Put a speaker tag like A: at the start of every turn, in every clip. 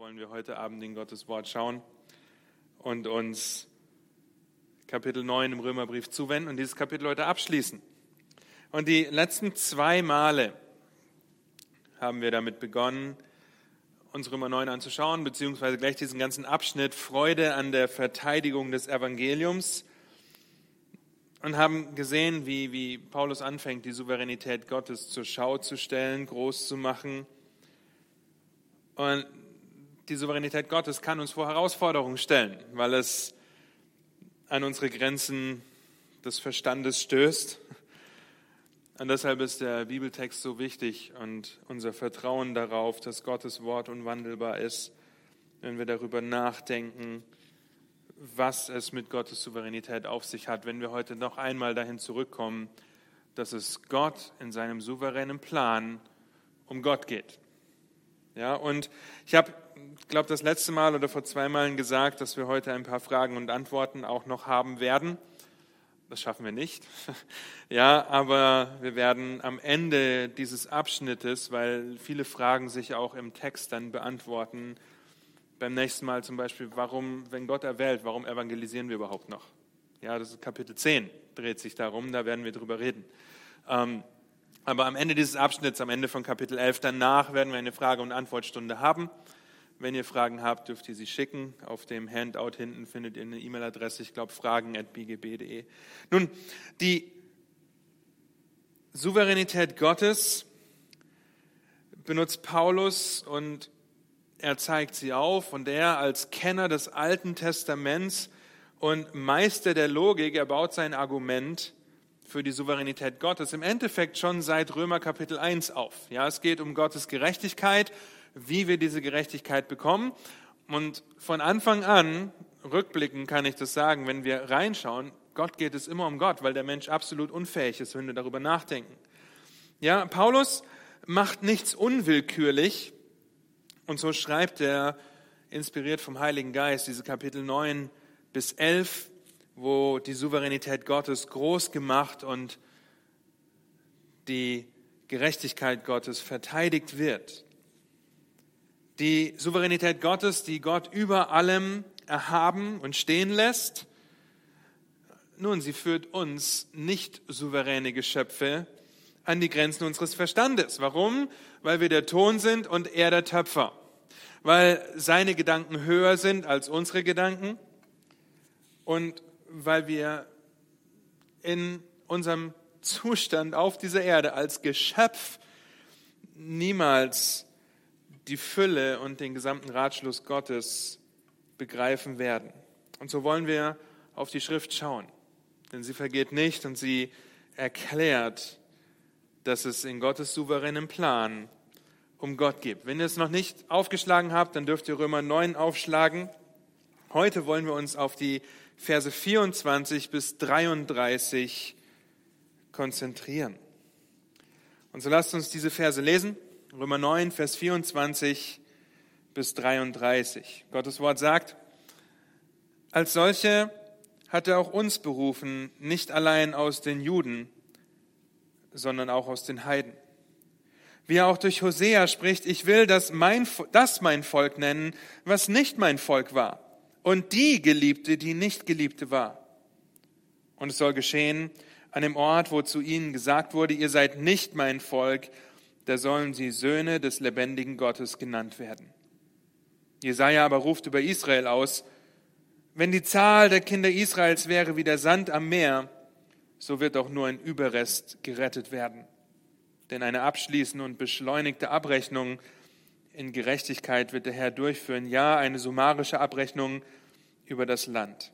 A: wollen wir heute Abend in Gottes Wort schauen und uns Kapitel 9 im Römerbrief zuwenden und dieses Kapitel heute abschließen. Und die letzten zwei Male haben wir damit begonnen, uns Römer 9 anzuschauen, beziehungsweise gleich diesen ganzen Abschnitt Freude an der Verteidigung des Evangeliums und haben gesehen, wie, wie Paulus anfängt, die Souveränität Gottes zur Schau zu stellen, groß zu machen. Und die Souveränität Gottes kann uns vor Herausforderungen stellen, weil es an unsere Grenzen des Verstandes stößt. Und deshalb ist der Bibeltext so wichtig und unser Vertrauen darauf, dass Gottes Wort unwandelbar ist, wenn wir darüber nachdenken, was es mit Gottes Souveränität auf sich hat, wenn wir heute noch einmal dahin zurückkommen, dass es Gott in seinem souveränen Plan um Gott geht. Ja, und ich habe glaube, das letzte Mal oder vor zwei Malen gesagt, dass wir heute ein paar Fragen und Antworten auch noch haben werden. Das schaffen wir nicht. Ja, aber wir werden am Ende dieses Abschnittes, weil viele Fragen sich auch im Text dann beantworten, beim nächsten Mal zum Beispiel, warum, wenn Gott erwählt, warum evangelisieren wir überhaupt noch? Ja, das ist Kapitel 10, dreht sich darum, da werden wir drüber reden. Ähm, aber am Ende dieses Abschnitts, am Ende von Kapitel 11, danach werden wir eine Frage- und Antwortstunde haben. Wenn ihr Fragen habt, dürft ihr sie schicken. Auf dem Handout hinten findet ihr eine E-Mail-Adresse, ich glaube fragen.bgb.de. Nun, die Souveränität Gottes benutzt Paulus und er zeigt sie auf und er als Kenner des Alten Testaments und Meister der Logik, er baut sein Argument für die Souveränität Gottes im Endeffekt schon seit Römer Kapitel 1 auf. Ja, es geht um Gottes Gerechtigkeit wie wir diese Gerechtigkeit bekommen. Und von Anfang an, rückblickend kann ich das sagen, wenn wir reinschauen, Gott geht es immer um Gott, weil der Mensch absolut unfähig ist, wenn wir darüber nachdenken. Ja, Paulus macht nichts unwillkürlich und so schreibt er, inspiriert vom Heiligen Geist, diese Kapitel 9 bis 11, wo die Souveränität Gottes groß gemacht und die Gerechtigkeit Gottes verteidigt wird die Souveränität Gottes, die Gott über allem erhaben und stehen lässt. Nun, sie führt uns nicht souveräne Geschöpfe an die Grenzen unseres Verstandes. Warum? Weil wir der Ton sind und er der Töpfer. Weil seine Gedanken höher sind als unsere Gedanken und weil wir in unserem Zustand auf dieser Erde als Geschöpf niemals die Fülle und den gesamten Ratschluss Gottes begreifen werden. Und so wollen wir auf die Schrift schauen, denn sie vergeht nicht und sie erklärt, dass es in Gottes souveränen Plan um Gott geht. Wenn ihr es noch nicht aufgeschlagen habt, dann dürft ihr Römer 9 aufschlagen. Heute wollen wir uns auf die Verse 24 bis 33 konzentrieren. Und so lasst uns diese Verse lesen. Römer 9, Vers 24 bis 33. Gottes Wort sagt, als solche hat er auch uns berufen, nicht allein aus den Juden, sondern auch aus den Heiden. Wie er auch durch Hosea spricht, ich will das mein, das mein Volk nennen, was nicht mein Volk war, und die Geliebte, die nicht Geliebte war. Und es soll geschehen an dem Ort, wo zu ihnen gesagt wurde, ihr seid nicht mein Volk, da sollen sie Söhne des lebendigen Gottes genannt werden. Jesaja aber ruft über Israel aus, wenn die Zahl der Kinder Israels wäre wie der Sand am Meer, so wird auch nur ein Überrest gerettet werden. Denn eine abschließende und beschleunigte Abrechnung in Gerechtigkeit wird der Herr durchführen, ja, eine summarische Abrechnung über das Land.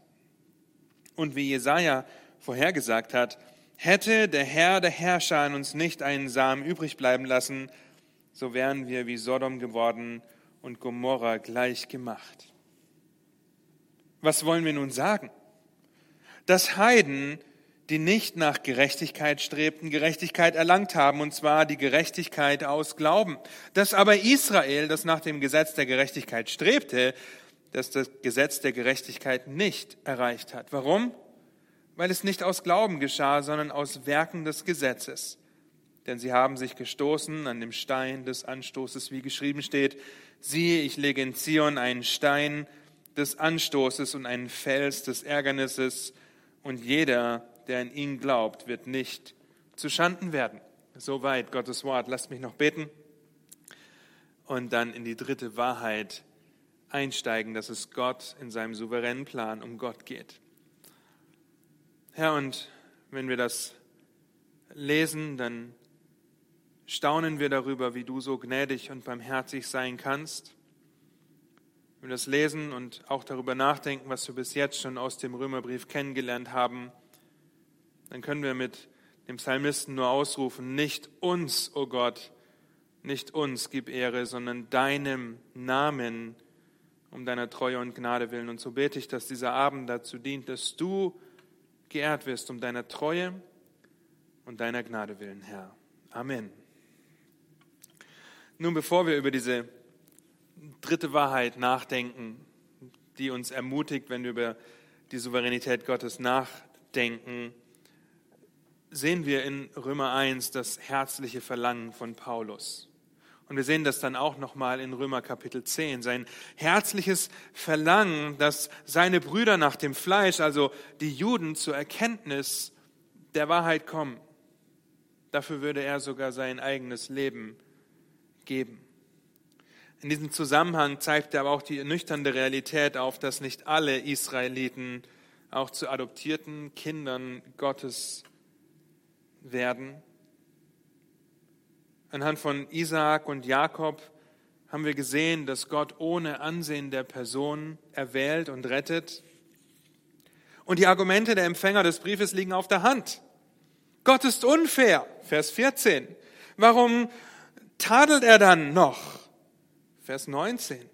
A: Und wie Jesaja vorhergesagt hat, Hätte der Herr der Herrscher an uns nicht einen Samen übrig bleiben lassen, so wären wir wie Sodom geworden und Gomorra gleich gemacht. Was wollen wir nun sagen? Dass Heiden, die nicht nach Gerechtigkeit strebten, Gerechtigkeit erlangt haben, und zwar die Gerechtigkeit aus Glauben. Dass aber Israel, das nach dem Gesetz der Gerechtigkeit strebte, dass das Gesetz der Gerechtigkeit nicht erreicht hat. Warum? Weil es nicht aus Glauben geschah, sondern aus Werken des Gesetzes. Denn sie haben sich gestoßen an dem Stein des Anstoßes, wie geschrieben steht, siehe, ich lege in Zion einen Stein des Anstoßes und einen Fels des Ärgernisses, und jeder, der an ihn glaubt, wird nicht zu Schanden werden. Soweit Gottes Wort. Lasst mich noch beten und dann in die dritte Wahrheit einsteigen, dass es Gott in seinem souveränen Plan um Gott geht. Herr, und wenn wir das lesen, dann staunen wir darüber, wie du so gnädig und barmherzig sein kannst. Wenn wir das lesen und auch darüber nachdenken, was wir bis jetzt schon aus dem Römerbrief kennengelernt haben, dann können wir mit dem Psalmisten nur ausrufen, nicht uns, o oh Gott, nicht uns gib Ehre, sondern deinem Namen um deiner Treue und Gnade willen. Und so bete ich, dass dieser Abend dazu dient, dass du geehrt wirst um deiner Treue und deiner Gnade willen, Herr. Amen. Nun, bevor wir über diese dritte Wahrheit nachdenken, die uns ermutigt, wenn wir über die Souveränität Gottes nachdenken, sehen wir in Römer 1 das herzliche Verlangen von Paulus. Und wir sehen das dann auch nochmal in Römer Kapitel 10. Sein herzliches Verlangen, dass seine Brüder nach dem Fleisch, also die Juden, zur Erkenntnis der Wahrheit kommen. Dafür würde er sogar sein eigenes Leben geben. In diesem Zusammenhang zeigt er aber auch die nüchterne Realität auf, dass nicht alle Israeliten auch zu adoptierten Kindern Gottes werden. Anhand von Isaak und Jakob haben wir gesehen, dass Gott ohne Ansehen der Person erwählt und rettet. Und die Argumente der Empfänger des Briefes liegen auf der Hand. Gott ist unfair, Vers 14. Warum tadelt er dann noch? Vers 19.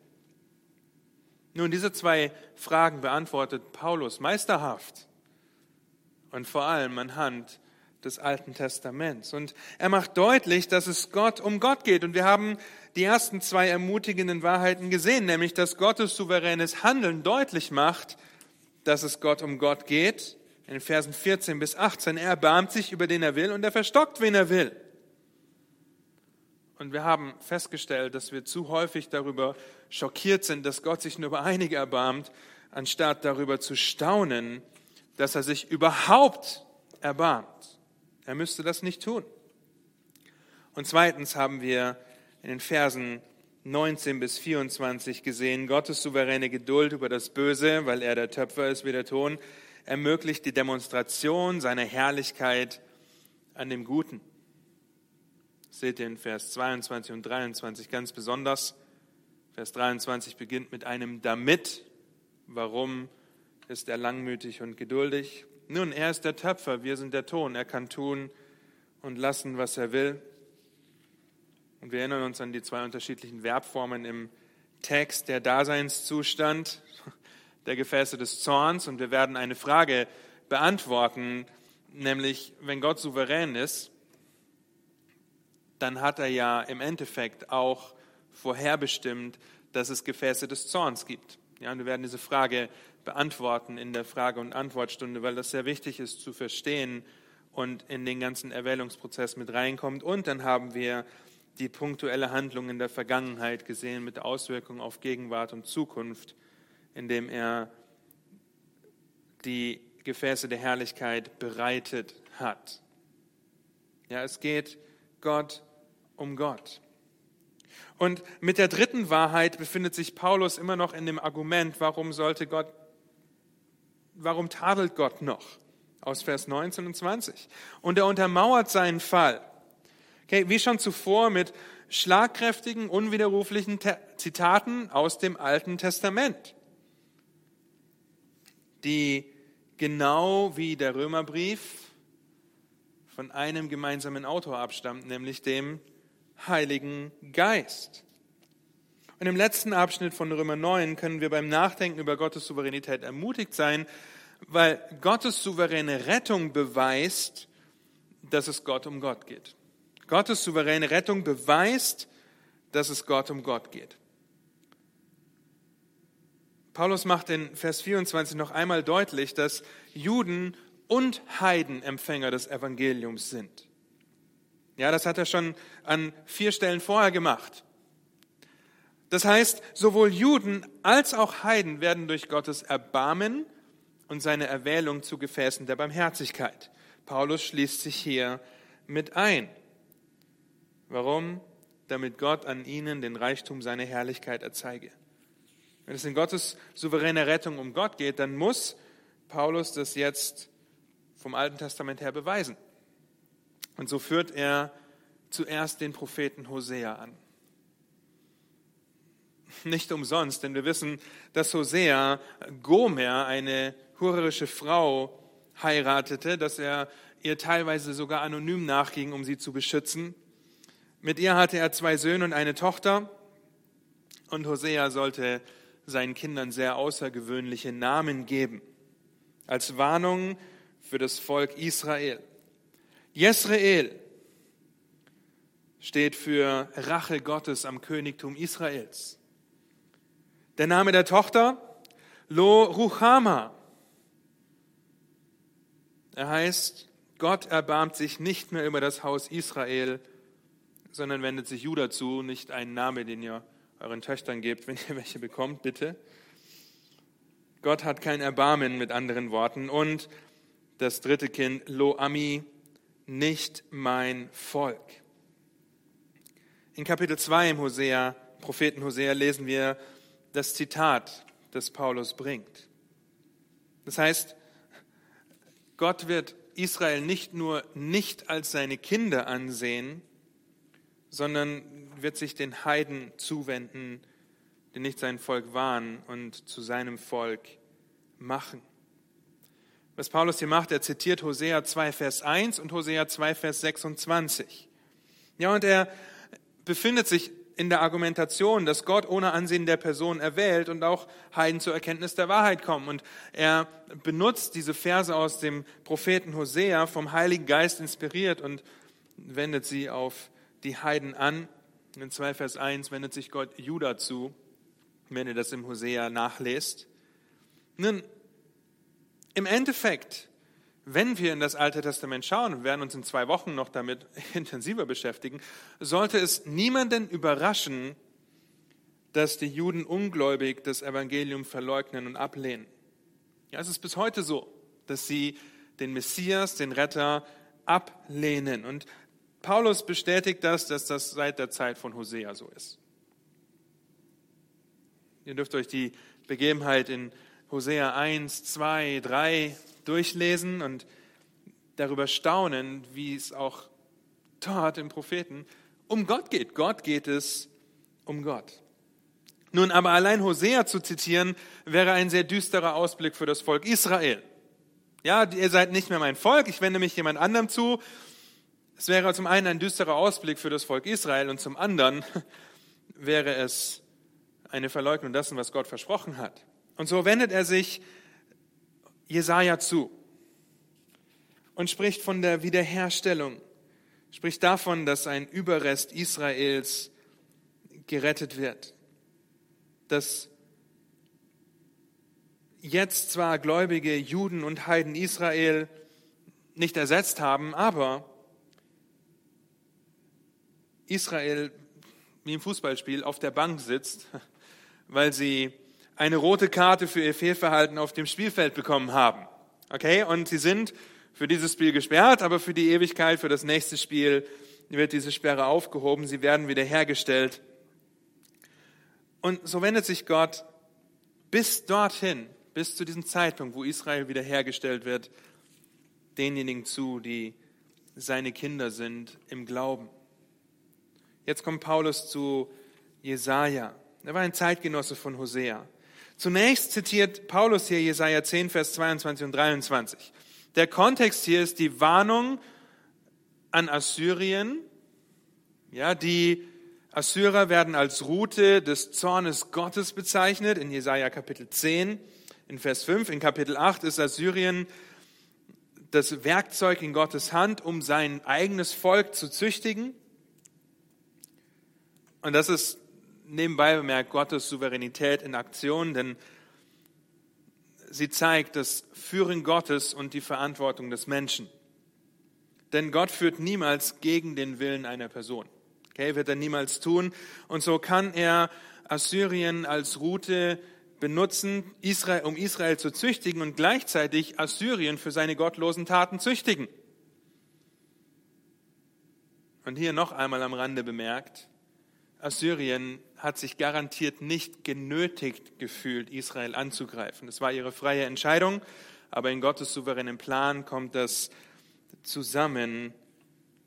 A: Nun, diese zwei Fragen beantwortet Paulus meisterhaft und vor allem anhand des Alten Testaments. Und er macht deutlich, dass es Gott um Gott geht. Und wir haben die ersten zwei ermutigenden Wahrheiten gesehen, nämlich dass Gottes souveränes Handeln deutlich macht, dass es Gott um Gott geht. In den Versen 14 bis 18, er erbarmt sich über den er will und er verstockt, wen er will. Und wir haben festgestellt, dass wir zu häufig darüber schockiert sind, dass Gott sich nur über einige erbarmt, anstatt darüber zu staunen, dass er sich überhaupt erbarmt. Er müsste das nicht tun. Und zweitens haben wir in den Versen 19 bis 24 gesehen, Gottes souveräne Geduld über das Böse, weil er der Töpfer ist wie der Ton, ermöglicht die Demonstration seiner Herrlichkeit an dem Guten. Seht ihr in Vers 22 und 23 ganz besonders. Vers 23 beginnt mit einem damit. Warum ist er langmütig und geduldig? Nun, er ist der Töpfer, wir sind der Ton. Er kann tun und lassen, was er will. Und wir erinnern uns an die zwei unterschiedlichen Verbformen im Text, der Daseinszustand, der Gefäße des Zorns. Und wir werden eine Frage beantworten, nämlich, wenn Gott souverän ist, dann hat er ja im Endeffekt auch vorherbestimmt, dass es Gefäße des Zorns gibt. Ja, und wir werden diese Frage beantworten in der Frage- und Antwortstunde, weil das sehr wichtig ist zu verstehen und in den ganzen Erwählungsprozess mit reinkommt. Und dann haben wir die punktuelle Handlung in der Vergangenheit gesehen mit Auswirkungen auf Gegenwart und Zukunft, indem er die Gefäße der Herrlichkeit bereitet hat. Ja, es geht Gott um Gott. Und mit der dritten Wahrheit befindet sich Paulus immer noch in dem Argument, warum sollte Gott warum tadelt Gott noch? Aus Vers 19 und 20. Und er untermauert seinen Fall. Okay, wie schon zuvor mit schlagkräftigen, unwiderruflichen Zitaten aus dem Alten Testament, die genau wie der Römerbrief von einem gemeinsamen Autor abstammt, nämlich dem Heiligen Geist. Und im letzten Abschnitt von Römer 9 können wir beim Nachdenken über Gottes Souveränität ermutigt sein, weil Gottes souveräne Rettung beweist, dass es Gott um Gott geht. Gottes souveräne Rettung beweist, dass es Gott um Gott geht. Paulus macht in Vers 24 noch einmal deutlich, dass Juden und Heiden Empfänger des Evangeliums sind. Ja, das hat er schon an vier Stellen vorher gemacht. Das heißt, sowohl Juden als auch Heiden werden durch Gottes Erbarmen und seine Erwählung zu Gefäßen der Barmherzigkeit. Paulus schließt sich hier mit ein. Warum? Damit Gott an ihnen den Reichtum seiner Herrlichkeit erzeige. Wenn es in Gottes souveräne Rettung um Gott geht, dann muss Paulus das jetzt vom Alten Testament her beweisen. Und so führt er zuerst den Propheten Hosea an. Nicht umsonst, denn wir wissen, dass Hosea Gomer, eine hurerische Frau, heiratete, dass er ihr teilweise sogar anonym nachging, um sie zu beschützen. Mit ihr hatte er zwei Söhne und eine Tochter. Und Hosea sollte seinen Kindern sehr außergewöhnliche Namen geben, als Warnung für das Volk Israel. Jesrael steht für Rache Gottes am Königtum Israels. Der Name der Tochter Lo Ruchama. Er heißt, Gott erbarmt sich nicht mehr über das Haus Israel, sondern wendet sich Juda zu, nicht ein Name, den ihr euren Töchtern gebt, wenn ihr welche bekommt, bitte. Gott hat kein Erbarmen mit anderen Worten. Und das dritte Kind, Lo Ami, nicht mein Volk. In Kapitel 2 im Hosea, Propheten Hosea, lesen wir das Zitat, das Paulus bringt. Das heißt, Gott wird Israel nicht nur nicht als seine Kinder ansehen, sondern wird sich den Heiden zuwenden, die nicht sein Volk waren, und zu seinem Volk machen. Was Paulus hier macht, er zitiert Hosea 2, Vers 1 und Hosea 2, Vers 26. Ja, und er befindet sich in der Argumentation, dass Gott ohne Ansehen der Person erwählt und auch Heiden zur Erkenntnis der Wahrheit kommen. Und er benutzt diese Verse aus dem Propheten Hosea vom Heiligen Geist inspiriert und wendet sie auf die Heiden an. In 2 Vers 1 wendet sich Gott Juda zu, wenn ihr das im Hosea nachlest. Nun, im Endeffekt, wenn wir in das Alte Testament schauen, wir werden uns in zwei Wochen noch damit intensiver beschäftigen, sollte es niemanden überraschen, dass die Juden ungläubig das Evangelium verleugnen und ablehnen. Ja, es ist bis heute so, dass sie den Messias, den Retter, ablehnen. Und Paulus bestätigt das, dass das seit der Zeit von Hosea so ist. Ihr dürft euch die Begebenheit in Hosea 1, 2, 3 durchlesen und darüber staunen, wie es auch dort im Propheten um Gott geht. Gott geht es um Gott. Nun, aber allein Hosea zu zitieren, wäre ein sehr düsterer Ausblick für das Volk Israel. Ja, ihr seid nicht mehr mein Volk, ich wende mich jemand anderem zu. Es wäre zum einen ein düsterer Ausblick für das Volk Israel und zum anderen wäre es eine Verleugnung dessen, was Gott versprochen hat. Und so wendet er sich Jesaja zu und spricht von der Wiederherstellung, spricht davon, dass ein Überrest Israels gerettet wird, dass jetzt zwar gläubige Juden und Heiden Israel nicht ersetzt haben, aber Israel wie im Fußballspiel auf der Bank sitzt, weil sie eine rote Karte für ihr Fehlverhalten auf dem Spielfeld bekommen haben. Okay? Und sie sind für dieses Spiel gesperrt, aber für die Ewigkeit, für das nächste Spiel wird diese Sperre aufgehoben. Sie werden wiederhergestellt. Und so wendet sich Gott bis dorthin, bis zu diesem Zeitpunkt, wo Israel wiederhergestellt wird, denjenigen zu, die seine Kinder sind im Glauben. Jetzt kommt Paulus zu Jesaja. Er war ein Zeitgenosse von Hosea. Zunächst zitiert Paulus hier Jesaja 10, Vers 22 und 23. Der Kontext hier ist die Warnung an Assyrien. Ja, die Assyrer werden als Route des Zornes Gottes bezeichnet in Jesaja Kapitel 10, in Vers 5. In Kapitel 8 ist Assyrien das Werkzeug in Gottes Hand, um sein eigenes Volk zu züchtigen. Und das ist nebenbei bemerkt Gottes Souveränität in Aktion, denn sie zeigt das Führen Gottes und die Verantwortung des Menschen. Denn Gott führt niemals gegen den Willen einer Person. Okay, wird er niemals tun. Und so kann er Assyrien als Route benutzen, um Israel zu züchtigen und gleichzeitig Assyrien für seine gottlosen Taten züchtigen. Und hier noch einmal am Rande bemerkt, Assyrien hat sich garantiert nicht genötigt gefühlt, Israel anzugreifen. Es war ihre freie Entscheidung, aber in Gottes souveränen Plan kommt das zusammen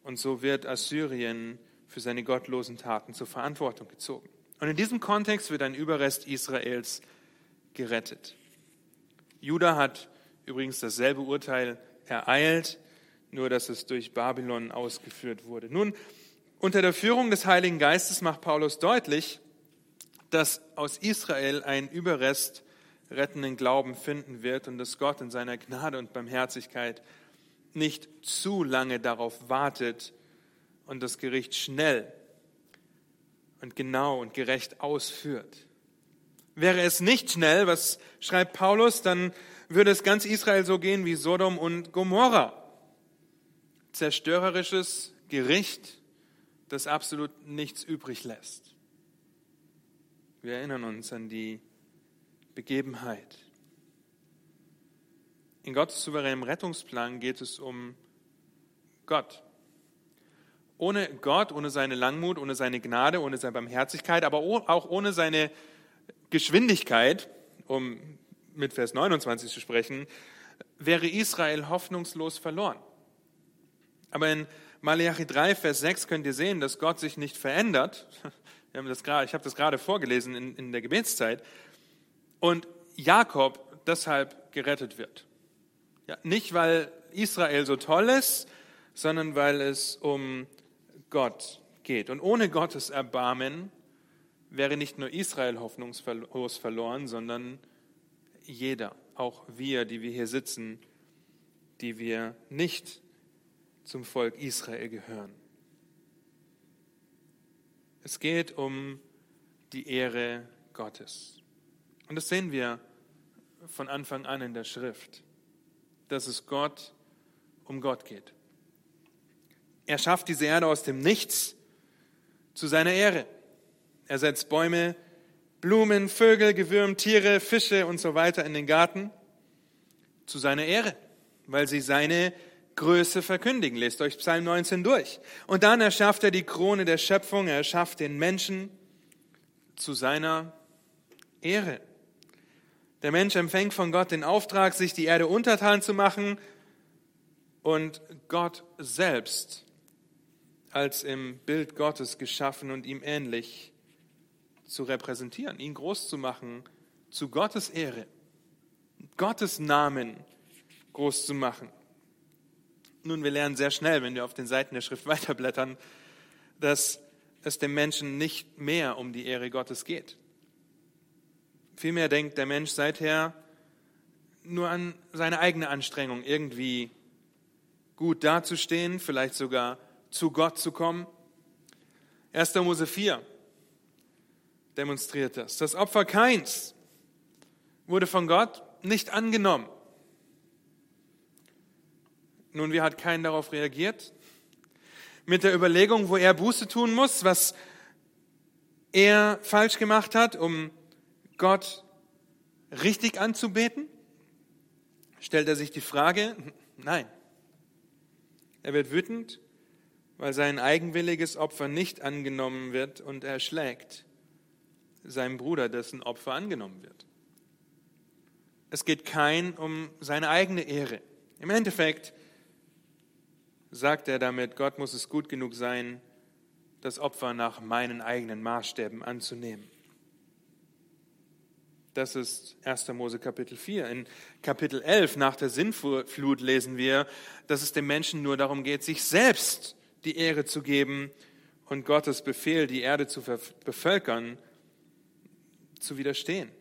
A: und so wird Assyrien für seine gottlosen Taten zur Verantwortung gezogen. Und in diesem Kontext wird ein Überrest Israels gerettet. Judah hat übrigens dasselbe Urteil ereilt, nur dass es durch Babylon ausgeführt wurde. Nun, unter der Führung des Heiligen Geistes macht Paulus deutlich, dass aus Israel ein Überrest rettenden Glauben finden wird und dass Gott in seiner Gnade und Barmherzigkeit nicht zu lange darauf wartet und das Gericht schnell und genau und gerecht ausführt. Wäre es nicht schnell, was schreibt Paulus, dann würde es ganz Israel so gehen wie Sodom und Gomorra. Zerstörerisches Gericht, das absolut nichts übrig lässt. Wir erinnern uns an die Begebenheit. In Gottes souveränem Rettungsplan geht es um Gott. Ohne Gott, ohne seine Langmut, ohne seine Gnade, ohne seine Barmherzigkeit, aber auch ohne seine Geschwindigkeit, um mit Vers 29 zu sprechen, wäre Israel hoffnungslos verloren. Aber in Malachi 3, Vers 6 könnt ihr sehen, dass Gott sich nicht verändert. Wir haben das gerade, ich habe das gerade vorgelesen in, in der Gebetszeit. Und Jakob deshalb gerettet wird. Ja, nicht, weil Israel so toll ist, sondern weil es um Gott geht. Und ohne Gottes Erbarmen wäre nicht nur Israel hoffnungslos verloren, sondern jeder, auch wir, die wir hier sitzen, die wir nicht zum Volk Israel gehören. Es geht um die Ehre Gottes. Und das sehen wir von Anfang an in der Schrift, dass es Gott um Gott geht. Er schafft diese Erde aus dem Nichts zu seiner Ehre. Er setzt Bäume, Blumen, Vögel, Gewürm, Tiere, Fische und so weiter in den Garten zu seiner Ehre, weil sie seine Größe verkündigen. Lest euch Psalm 19 durch. Und dann erschafft er die Krone der Schöpfung, er erschafft den Menschen zu seiner Ehre. Der Mensch empfängt von Gott den Auftrag, sich die Erde untertan zu machen und Gott selbst als im Bild Gottes geschaffen und ihm ähnlich zu repräsentieren, ihn groß zu machen, zu Gottes Ehre, Gottes Namen groß zu machen. Nun, wir lernen sehr schnell, wenn wir auf den Seiten der Schrift weiterblättern, dass es dem Menschen nicht mehr um die Ehre Gottes geht. Vielmehr denkt der Mensch seither nur an seine eigene Anstrengung, irgendwie gut dazustehen, vielleicht sogar zu Gott zu kommen. 1. Mose 4 demonstriert das. Das Opfer Keins wurde von Gott nicht angenommen. Nun, wie hat Kain darauf reagiert? Mit der Überlegung, wo er Buße tun muss, was er falsch gemacht hat, um Gott richtig anzubeten? Stellt er sich die Frage? Nein. Er wird wütend, weil sein eigenwilliges Opfer nicht angenommen wird und er schlägt seinem Bruder, dessen Opfer angenommen wird. Es geht kein um seine eigene Ehre. Im Endeffekt sagt er damit, Gott muss es gut genug sein, das Opfer nach meinen eigenen Maßstäben anzunehmen. Das ist 1. Mose Kapitel 4. In Kapitel 11 nach der Sinnflut lesen wir, dass es dem Menschen nur darum geht, sich selbst die Ehre zu geben und Gottes Befehl, die Erde zu bevölkern, zu widerstehen.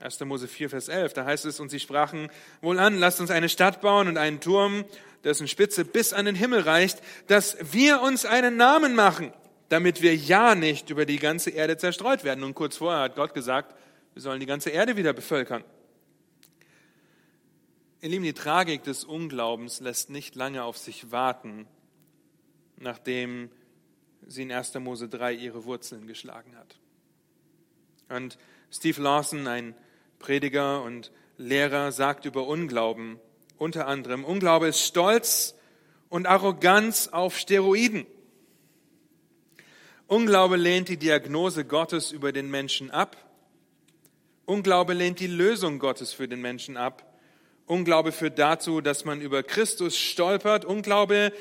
A: 1. Mose 4, Vers 11, da heißt es, und sie sprachen, wohl an, lasst uns eine Stadt bauen und einen Turm, dessen Spitze bis an den Himmel reicht, dass wir uns einen Namen machen, damit wir ja nicht über die ganze Erde zerstreut werden. Und kurz vorher hat Gott gesagt, wir sollen die ganze Erde wieder bevölkern. Ihr Lieben, die Tragik des Unglaubens lässt nicht lange auf sich warten, nachdem sie in 1. Mose 3 ihre Wurzeln geschlagen hat. Und Steve Lawson, ein Prediger und Lehrer, sagt über Unglauben unter anderem, Unglaube ist Stolz und Arroganz auf Steroiden. Unglaube lehnt die Diagnose Gottes über den Menschen ab. Unglaube lehnt die Lösung Gottes für den Menschen ab. Unglaube führt dazu, dass man über Christus stolpert. Unglaube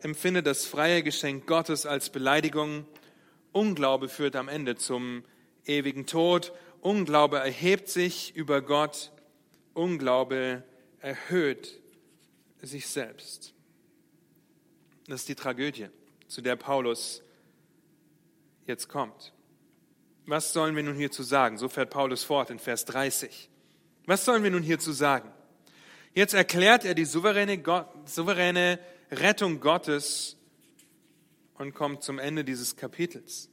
A: empfindet das freie Geschenk Gottes als Beleidigung. Unglaube führt am Ende zum ewigen Tod. Unglaube erhebt sich über Gott. Unglaube erhöht sich selbst. Das ist die Tragödie, zu der Paulus jetzt kommt. Was sollen wir nun hierzu sagen? So fährt Paulus fort in Vers 30. Was sollen wir nun hierzu sagen? Jetzt erklärt er die souveräne, Gott, souveräne Rettung Gottes und kommt zum Ende dieses Kapitels.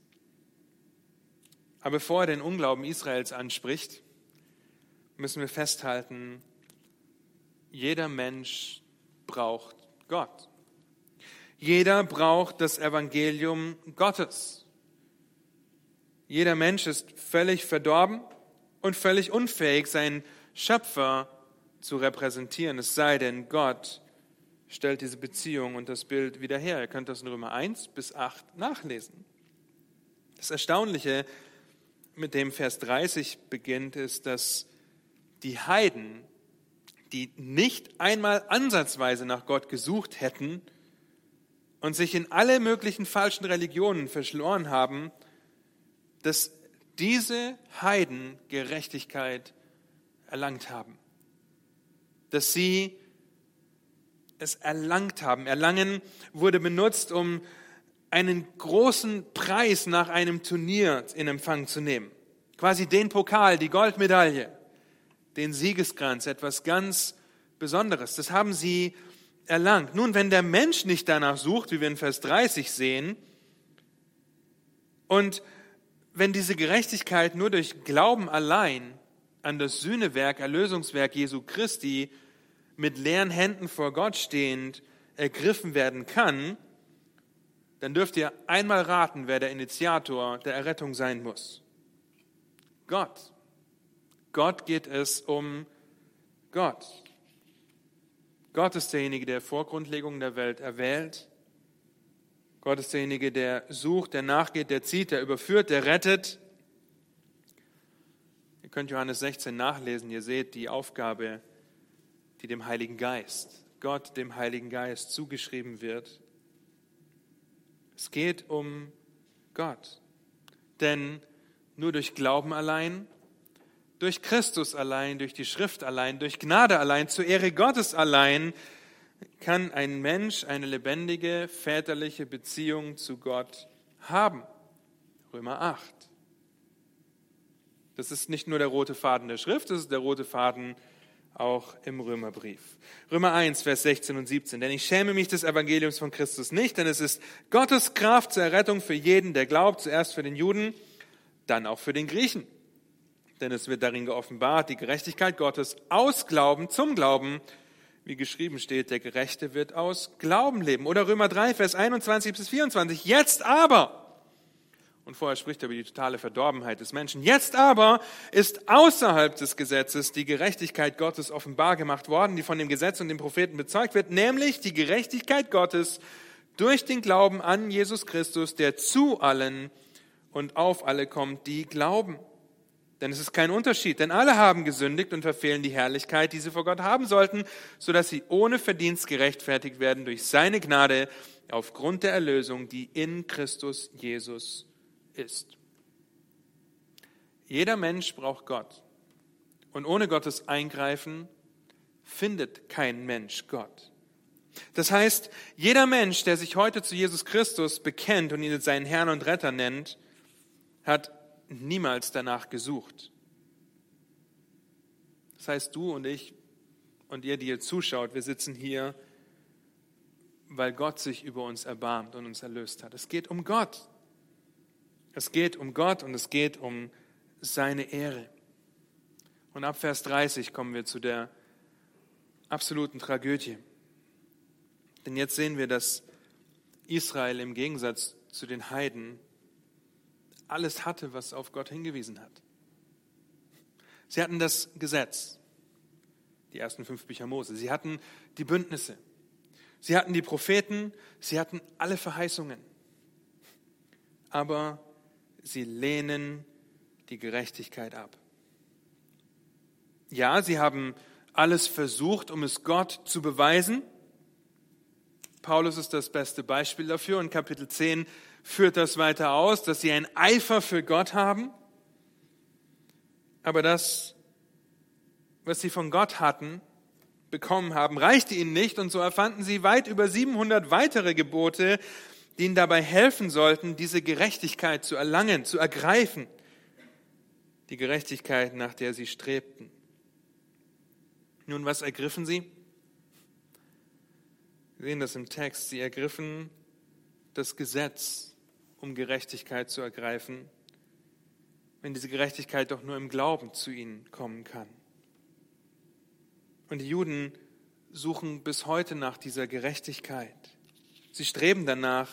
A: Aber bevor er den Unglauben Israels anspricht, müssen wir festhalten, jeder Mensch braucht Gott. Jeder braucht das Evangelium Gottes. Jeder Mensch ist völlig verdorben und völlig unfähig, seinen Schöpfer zu repräsentieren, es sei denn, Gott stellt diese Beziehung und das Bild wieder her. Ihr könnt das in Römer 1 bis 8 nachlesen. Das Erstaunliche, mit dem Vers 30 beginnt, ist, dass die Heiden, die nicht einmal ansatzweise nach Gott gesucht hätten und sich in alle möglichen falschen Religionen verschloren haben, dass diese Heiden Gerechtigkeit erlangt haben. Dass sie es erlangt haben. Erlangen wurde benutzt, um einen großen Preis nach einem Turnier in Empfang zu nehmen. Quasi den Pokal, die Goldmedaille den Siegeskranz, etwas ganz Besonderes. Das haben sie erlangt. Nun, wenn der Mensch nicht danach sucht, wie wir in Vers 30 sehen, und wenn diese Gerechtigkeit nur durch Glauben allein an das Sühnewerk, Erlösungswerk Jesu Christi mit leeren Händen vor Gott stehend ergriffen werden kann, dann dürft ihr einmal raten, wer der Initiator der Errettung sein muss. Gott. Gott geht es um Gott. Gott ist derjenige, der vor Grundlegung der Welt erwählt. Gott ist derjenige, der sucht, der nachgeht, der zieht, der überführt, der rettet. Ihr könnt Johannes 16 nachlesen. Ihr seht die Aufgabe, die dem Heiligen Geist, Gott dem Heiligen Geist zugeschrieben wird. Es geht um Gott. Denn nur durch Glauben allein durch Christus allein, durch die Schrift allein, durch Gnade allein, zur Ehre Gottes allein kann ein Mensch eine lebendige väterliche Beziehung zu Gott haben. Römer 8. Das ist nicht nur der rote Faden der Schrift, das ist der rote Faden auch im Römerbrief. Römer 1, Vers 16 und 17. Denn ich schäme mich des Evangeliums von Christus nicht, denn es ist Gottes Kraft zur Errettung für jeden, der glaubt, zuerst für den Juden, dann auch für den Griechen denn es wird darin geoffenbart, die Gerechtigkeit Gottes aus Glauben zum Glauben, wie geschrieben steht, der Gerechte wird aus Glauben leben. Oder Römer 3, Vers 21 bis 24. Jetzt aber, und vorher spricht er über die totale Verdorbenheit des Menschen, jetzt aber ist außerhalb des Gesetzes die Gerechtigkeit Gottes offenbar gemacht worden, die von dem Gesetz und dem Propheten bezeugt wird, nämlich die Gerechtigkeit Gottes durch den Glauben an Jesus Christus, der zu allen und auf alle kommt, die glauben. Denn es ist kein Unterschied, denn alle haben gesündigt und verfehlen die Herrlichkeit, die sie vor Gott haben sollten, sodass sie ohne Verdienst gerechtfertigt werden durch seine Gnade aufgrund der Erlösung, die in Christus Jesus ist. Jeder Mensch braucht Gott. Und ohne Gottes Eingreifen findet kein Mensch Gott. Das heißt, jeder Mensch, der sich heute zu Jesus Christus bekennt und ihn seinen Herrn und Retter nennt, hat niemals danach gesucht. Das heißt, du und ich und ihr, die ihr zuschaut, wir sitzen hier, weil Gott sich über uns erbarmt und uns erlöst hat. Es geht um Gott. Es geht um Gott und es geht um seine Ehre. Und ab Vers 30 kommen wir zu der absoluten Tragödie. Denn jetzt sehen wir, dass Israel im Gegensatz zu den Heiden alles hatte, was auf Gott hingewiesen hat. Sie hatten das Gesetz, die ersten fünf Bücher Mose. Sie hatten die Bündnisse. Sie hatten die Propheten. Sie hatten alle Verheißungen. Aber sie lehnen die Gerechtigkeit ab. Ja, sie haben alles versucht, um es Gott zu beweisen. Paulus ist das beste Beispiel dafür und Kapitel 10 führt das weiter aus, dass sie ein Eifer für Gott haben. Aber das, was sie von Gott hatten, bekommen haben, reichte ihnen nicht und so erfanden sie weit über 700 weitere Gebote, die ihnen dabei helfen sollten, diese Gerechtigkeit zu erlangen, zu ergreifen. Die Gerechtigkeit, nach der sie strebten. Nun, was ergriffen sie? Wir sehen das im Text. Sie ergriffen das Gesetz, um Gerechtigkeit zu ergreifen, wenn diese Gerechtigkeit doch nur im Glauben zu ihnen kommen kann. Und die Juden suchen bis heute nach dieser Gerechtigkeit. Sie streben danach,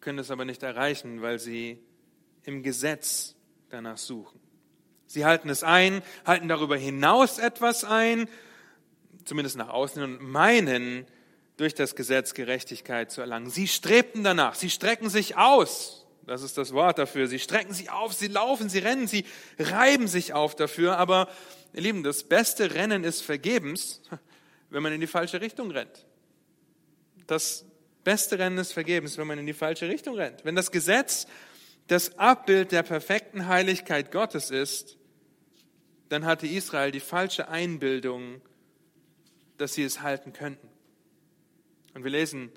A: können es aber nicht erreichen, weil sie im Gesetz danach suchen. Sie halten es ein, halten darüber hinaus etwas ein, zumindest nach außen, und meinen, durch das Gesetz Gerechtigkeit zu erlangen. Sie strebten danach, sie strecken sich aus. Das ist das Wort dafür. Sie strecken sich auf, sie laufen, sie rennen, sie reiben sich auf dafür. Aber, ihr Lieben, das beste Rennen ist vergebens, wenn man in die falsche Richtung rennt. Das beste Rennen ist vergebens, wenn man in die falsche Richtung rennt. Wenn das Gesetz das Abbild der perfekten Heiligkeit Gottes ist, dann hatte Israel die falsche Einbildung, dass sie es halten könnten. Und wir lesen,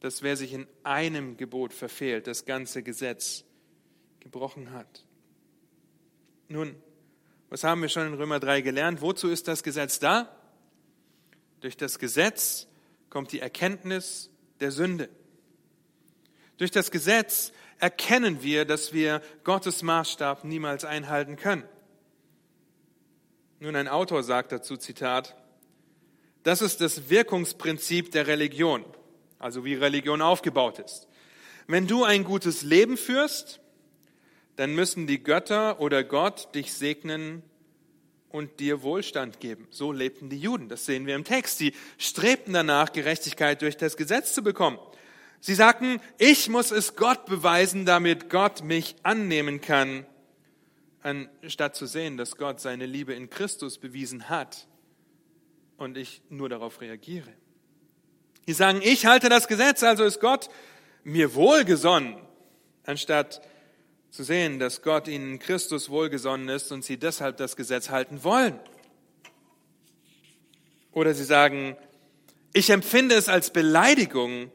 A: dass wer sich in einem Gebot verfehlt, das ganze Gesetz gebrochen hat. Nun, was haben wir schon in Römer 3 gelernt? Wozu ist das Gesetz da? Durch das Gesetz kommt die Erkenntnis der Sünde. Durch das Gesetz erkennen wir, dass wir Gottes Maßstab niemals einhalten können. Nun, ein Autor sagt dazu, Zitat, das ist das Wirkungsprinzip der Religion, also wie Religion aufgebaut ist. Wenn du ein gutes Leben führst, dann müssen die Götter oder Gott dich segnen und dir Wohlstand geben. So lebten die Juden. Das sehen wir im Text. Sie strebten danach, Gerechtigkeit durch das Gesetz zu bekommen. Sie sagten, ich muss es Gott beweisen, damit Gott mich annehmen kann anstatt zu sehen, dass Gott seine Liebe in Christus bewiesen hat und ich nur darauf reagiere. Die sagen, ich halte das Gesetz, also ist Gott mir wohlgesonnen, anstatt zu sehen, dass Gott ihnen Christus wohlgesonnen ist und sie deshalb das Gesetz halten wollen. Oder sie sagen, ich empfinde es als Beleidigung,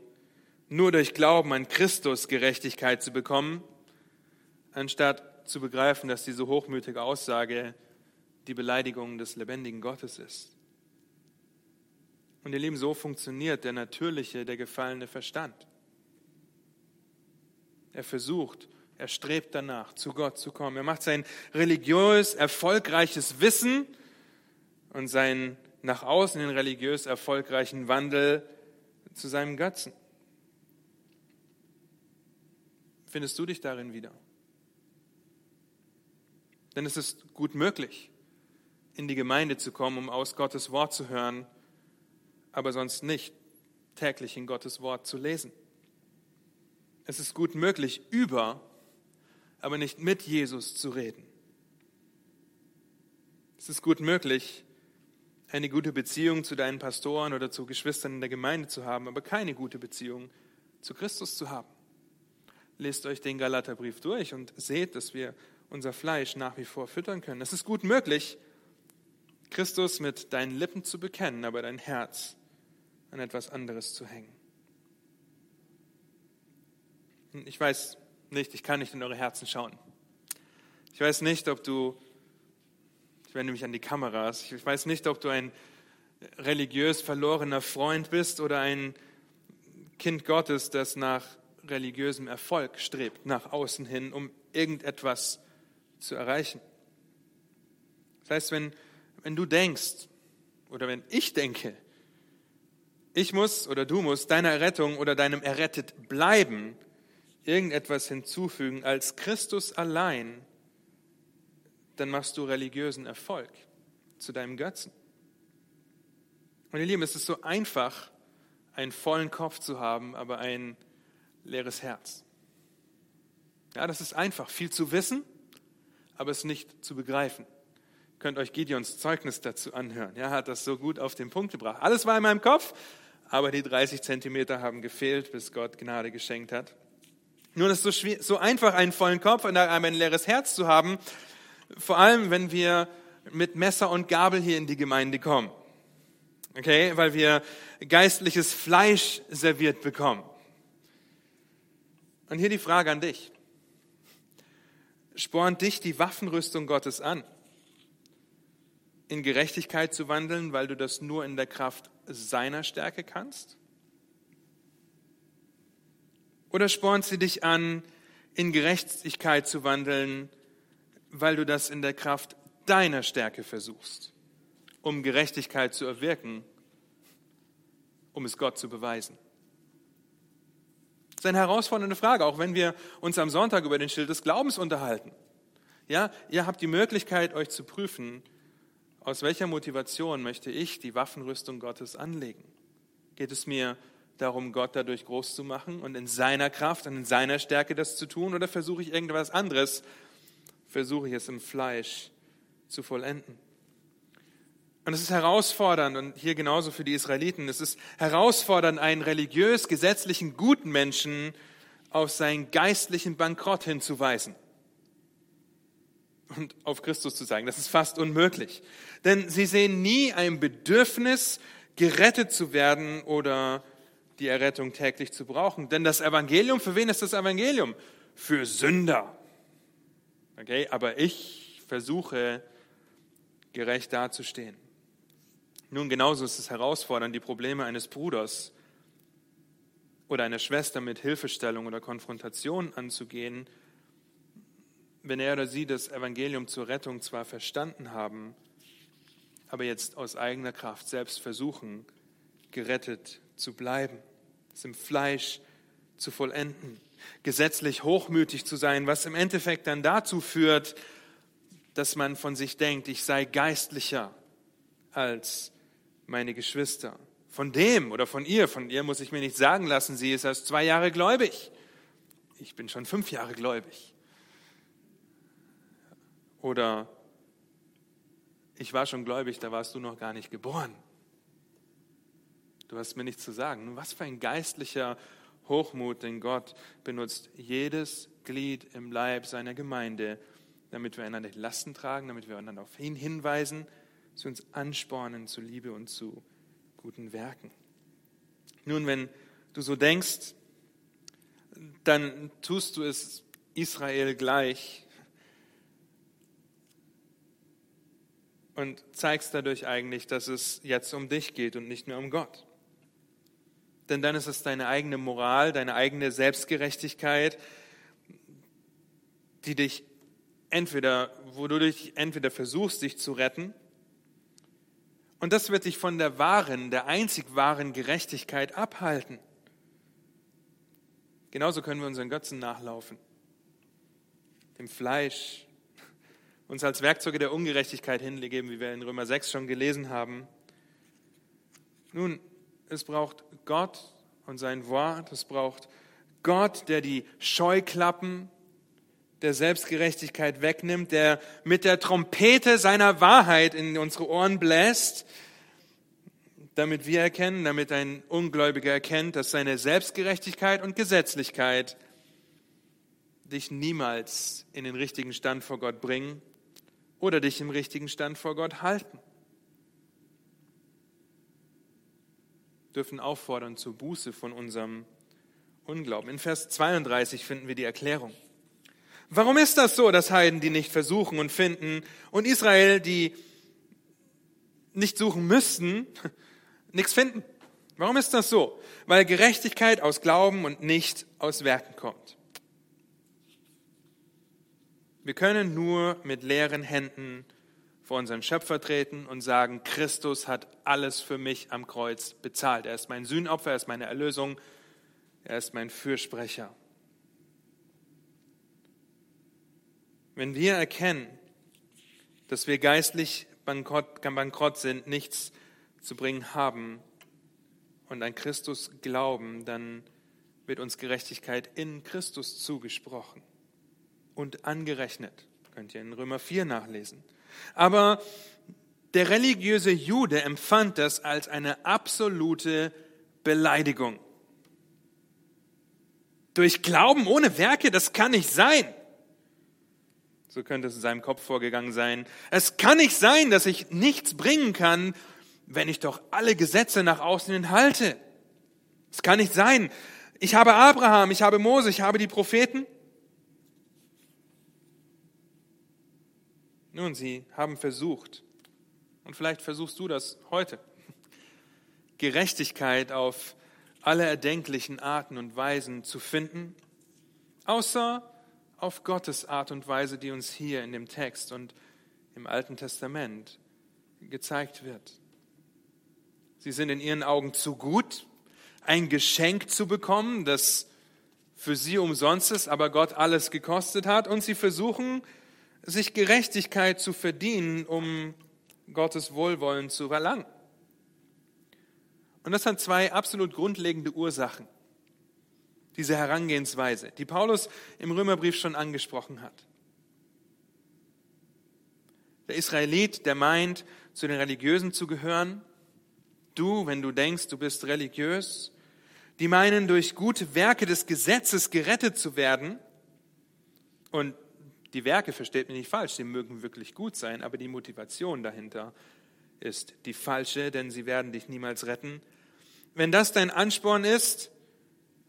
A: nur durch Glauben an Christus Gerechtigkeit zu bekommen, anstatt zu begreifen, dass diese hochmütige Aussage die Beleidigung des lebendigen Gottes ist. Und ihr Lieben, so funktioniert der natürliche, der gefallene Verstand. Er versucht, er strebt danach, zu Gott zu kommen. Er macht sein religiös erfolgreiches Wissen und seinen nach außen hin religiös erfolgreichen Wandel zu seinem Götzen. Findest du dich darin wieder? Denn es ist gut möglich, in die Gemeinde zu kommen, um aus Gottes Wort zu hören, aber sonst nicht täglich in Gottes Wort zu lesen. Es ist gut möglich, über, aber nicht mit Jesus zu reden. Es ist gut möglich, eine gute Beziehung zu deinen Pastoren oder zu Geschwistern in der Gemeinde zu haben, aber keine gute Beziehung zu Christus zu haben. Lest euch den Galaterbrief durch und seht, dass wir unser Fleisch nach wie vor füttern können. Es ist gut möglich, Christus mit deinen Lippen zu bekennen, aber dein Herz an etwas anderes zu hängen. Ich weiß nicht, ich kann nicht in eure Herzen schauen. Ich weiß nicht, ob du, ich wende mich an die Kameras, ich weiß nicht, ob du ein religiös verlorener Freund bist oder ein Kind Gottes, das nach religiösem Erfolg strebt, nach außen hin, um irgendetwas zu erreichen. Das heißt, wenn, wenn du denkst oder wenn ich denke, ich muss oder du musst deiner Errettung oder deinem errettet bleiben irgendetwas hinzufügen als Christus allein, dann machst du religiösen Erfolg zu deinem Götzen. Und ihr Lieben, es ist so einfach, einen vollen Kopf zu haben, aber ein leeres Herz. Ja, das ist einfach, viel zu wissen, aber es nicht zu begreifen. Ihr könnt euch Gideons Zeugnis dazu anhören. Er hat das so gut auf den Punkt gebracht. Alles war in meinem Kopf, aber die 30 Zentimeter haben gefehlt, bis Gott Gnade geschenkt hat. Nun ist es so, so einfach, einen vollen Kopf und ein leeres Herz zu haben, vor allem wenn wir mit Messer und Gabel hier in die Gemeinde kommen. Okay, weil wir geistliches Fleisch serviert bekommen. Und hier die Frage an dich. Spornt dich die Waffenrüstung Gottes an, in Gerechtigkeit zu wandeln, weil du das nur in der Kraft seiner Stärke kannst? Oder spornt sie dich an, in Gerechtigkeit zu wandeln, weil du das in der Kraft deiner Stärke versuchst, um Gerechtigkeit zu erwirken, um es Gott zu beweisen? Das ist eine herausfordernde Frage, auch wenn wir uns am Sonntag über den Schild des Glaubens unterhalten. Ja, ihr habt die Möglichkeit, euch zu prüfen, aus welcher Motivation möchte ich die Waffenrüstung Gottes anlegen? Geht es mir darum, Gott dadurch groß zu machen und in seiner Kraft und in seiner Stärke das zu tun? Oder versuche ich irgendwas anderes? Versuche ich es im Fleisch zu vollenden? Und es ist herausfordernd, und hier genauso für die Israeliten, es ist herausfordernd, einen religiös gesetzlichen guten Menschen auf seinen geistlichen Bankrott hinzuweisen und auf Christus zu zeigen. Das ist fast unmöglich. Denn sie sehen nie ein Bedürfnis, gerettet zu werden oder die Errettung täglich zu brauchen. Denn das Evangelium, für wen ist das Evangelium? Für Sünder. Okay, aber ich versuche, gerecht dazustehen. Nun, genauso ist es herausfordernd, die Probleme eines Bruders oder einer Schwester mit Hilfestellung oder Konfrontation anzugehen, wenn er oder sie das Evangelium zur Rettung zwar verstanden haben, aber jetzt aus eigener Kraft selbst versuchen, gerettet zu bleiben, es im Fleisch zu vollenden, gesetzlich hochmütig zu sein, was im Endeffekt dann dazu führt, dass man von sich denkt, ich sei geistlicher als meine Geschwister. Von dem oder von ihr, von ihr muss ich mir nicht sagen lassen, sie ist erst zwei Jahre gläubig. Ich bin schon fünf Jahre gläubig. Oder ich war schon gläubig, da warst du noch gar nicht geboren. Du hast mir nichts zu sagen. Was für ein geistlicher Hochmut, denn Gott benutzt jedes Glied im Leib seiner Gemeinde, damit wir einander die Lasten tragen, damit wir einander auf ihn hinweisen, sie uns anspornen zu Liebe und zu guten Werken. Nun, wenn du so denkst, dann tust du es Israel gleich und zeigst dadurch eigentlich, dass es jetzt um dich geht und nicht mehr um Gott. Denn dann ist es deine eigene Moral, deine eigene Selbstgerechtigkeit, die dich entweder, wo du dich entweder versuchst, dich zu retten und das wird dich von der wahren, der einzig wahren Gerechtigkeit abhalten. Genauso können wir unseren Götzen nachlaufen. Dem Fleisch, uns als Werkzeuge der Ungerechtigkeit hingeben, wie wir in Römer 6 schon gelesen haben. Nun, es braucht Gott und sein Wort, es braucht Gott, der die Scheuklappen der Selbstgerechtigkeit wegnimmt, der mit der Trompete seiner Wahrheit in unsere Ohren bläst, damit wir erkennen, damit ein Ungläubiger erkennt, dass seine Selbstgerechtigkeit und Gesetzlichkeit dich niemals in den richtigen Stand vor Gott bringen oder dich im richtigen Stand vor Gott halten. Dürfen auffordern zur Buße von unserem Unglauben. In Vers 32 finden wir die Erklärung. Warum ist das so, dass Heiden, die nicht versuchen und finden, und Israel, die nicht suchen müssten, nichts finden? Warum ist das so? Weil Gerechtigkeit aus Glauben und nicht aus Werken kommt. Wir können nur mit leeren Händen vor unseren Schöpfer treten und sagen, Christus hat alles für mich am Kreuz bezahlt. Er ist mein Sühnopfer, er ist meine Erlösung, er ist mein Fürsprecher. Wenn wir erkennen, dass wir geistlich bankrott, bankrott sind, nichts zu bringen haben und an Christus glauben, dann wird uns Gerechtigkeit in Christus zugesprochen und angerechnet. Könnt ihr in Römer 4 nachlesen. Aber der religiöse Jude empfand das als eine absolute Beleidigung. Durch Glauben ohne Werke, das kann nicht sein. So könnte es in seinem Kopf vorgegangen sein. Es kann nicht sein, dass ich nichts bringen kann, wenn ich doch alle Gesetze nach außen hin halte. Es kann nicht sein. Ich habe Abraham, ich habe Mose, ich habe die Propheten. Nun, sie haben versucht, und vielleicht versuchst du das heute, Gerechtigkeit auf alle erdenklichen Arten und Weisen zu finden, außer auf Gottes Art und Weise, die uns hier in dem Text und im Alten Testament gezeigt wird. Sie sind in ihren Augen zu gut, ein Geschenk zu bekommen, das für sie umsonst ist, aber Gott alles gekostet hat. Und sie versuchen, sich Gerechtigkeit zu verdienen, um Gottes Wohlwollen zu erlangen. Und das sind zwei absolut grundlegende Ursachen, diese Herangehensweise, die Paulus im Römerbrief schon angesprochen hat. Der Israelit, der meint, zu den Religiösen zu gehören, du, wenn du denkst, du bist religiös, die meinen, durch gute Werke des Gesetzes gerettet zu werden. Und die Werke, versteht mich nicht falsch, sie mögen wirklich gut sein, aber die Motivation dahinter ist die falsche, denn sie werden dich niemals retten. Wenn das dein Ansporn ist,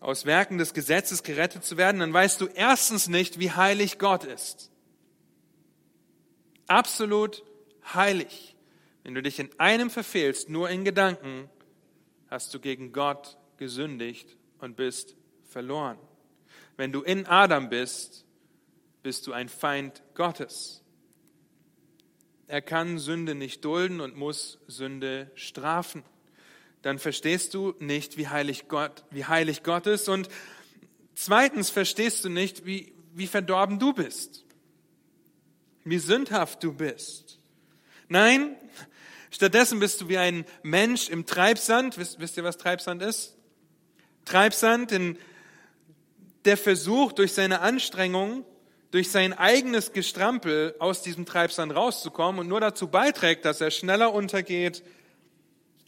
A: aus Werken des Gesetzes gerettet zu werden, dann weißt du erstens nicht, wie heilig Gott ist. Absolut heilig. Wenn du dich in einem verfehlst, nur in Gedanken, hast du gegen Gott gesündigt und bist verloren. Wenn du in Adam bist, bist du ein Feind Gottes. Er kann Sünde nicht dulden und muss Sünde strafen. Dann verstehst du nicht, wie heilig Gott, wie heilig Gott ist. Und zweitens verstehst du nicht, wie, wie verdorben du bist. Wie sündhaft du bist. Nein, stattdessen bist du wie ein Mensch im Treibsand. Wisst, wisst ihr, was Treibsand ist? Treibsand, in der versucht, durch seine Anstrengung durch sein eigenes Gestrampel aus diesem Treibsand rauszukommen und nur dazu beiträgt, dass er schneller untergeht,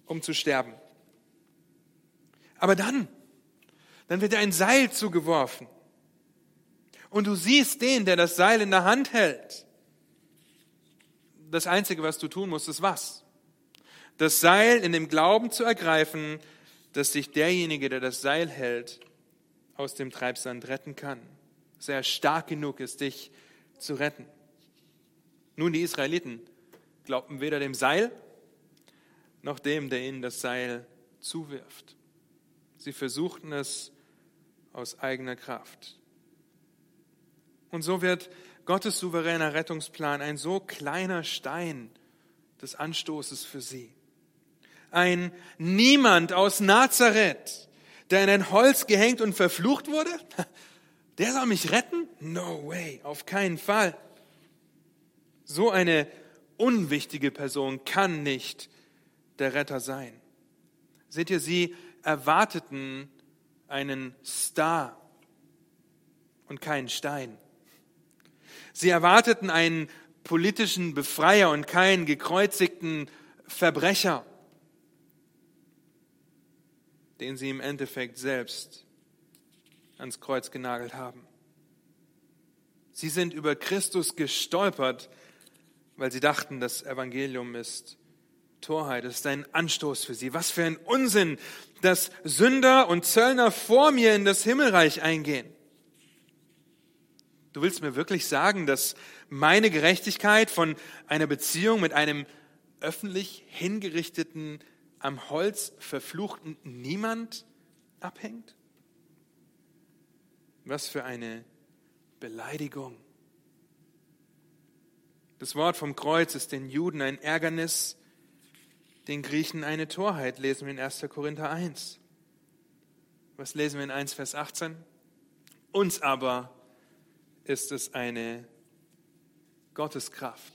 A: um zu sterben. Aber dann, dann wird er ein Seil zugeworfen. Und du siehst den, der das Seil in der Hand hält. Das Einzige, was du tun musst, ist was? Das Seil in dem Glauben zu ergreifen, dass sich derjenige, der das Seil hält, aus dem Treibsand retten kann er stark genug ist, dich zu retten. Nun, die Israeliten glaubten weder dem Seil noch dem, der ihnen das Seil zuwirft. Sie versuchten es aus eigener Kraft. Und so wird Gottes souveräner Rettungsplan ein so kleiner Stein des Anstoßes für sie. Ein Niemand aus Nazareth, der in ein Holz gehängt und verflucht wurde? Der soll mich retten? No way, auf keinen Fall. So eine unwichtige Person kann nicht der Retter sein. Seht ihr, sie erwarteten einen Star und keinen Stein. Sie erwarteten einen politischen Befreier und keinen gekreuzigten Verbrecher, den sie im Endeffekt selbst ans Kreuz genagelt haben. Sie sind über Christus gestolpert, weil sie dachten, das Evangelium ist Torheit, es ist ein Anstoß für sie. Was für ein Unsinn, dass Sünder und Zöllner vor mir in das Himmelreich eingehen. Du willst mir wirklich sagen, dass meine Gerechtigkeit von einer Beziehung mit einem öffentlich hingerichteten, am Holz verfluchten Niemand abhängt? Was für eine Beleidigung. Das Wort vom Kreuz ist den Juden ein Ärgernis, den Griechen eine Torheit, lesen wir in 1. Korinther 1. Was lesen wir in 1, Vers 18? Uns aber ist es eine Gotteskraft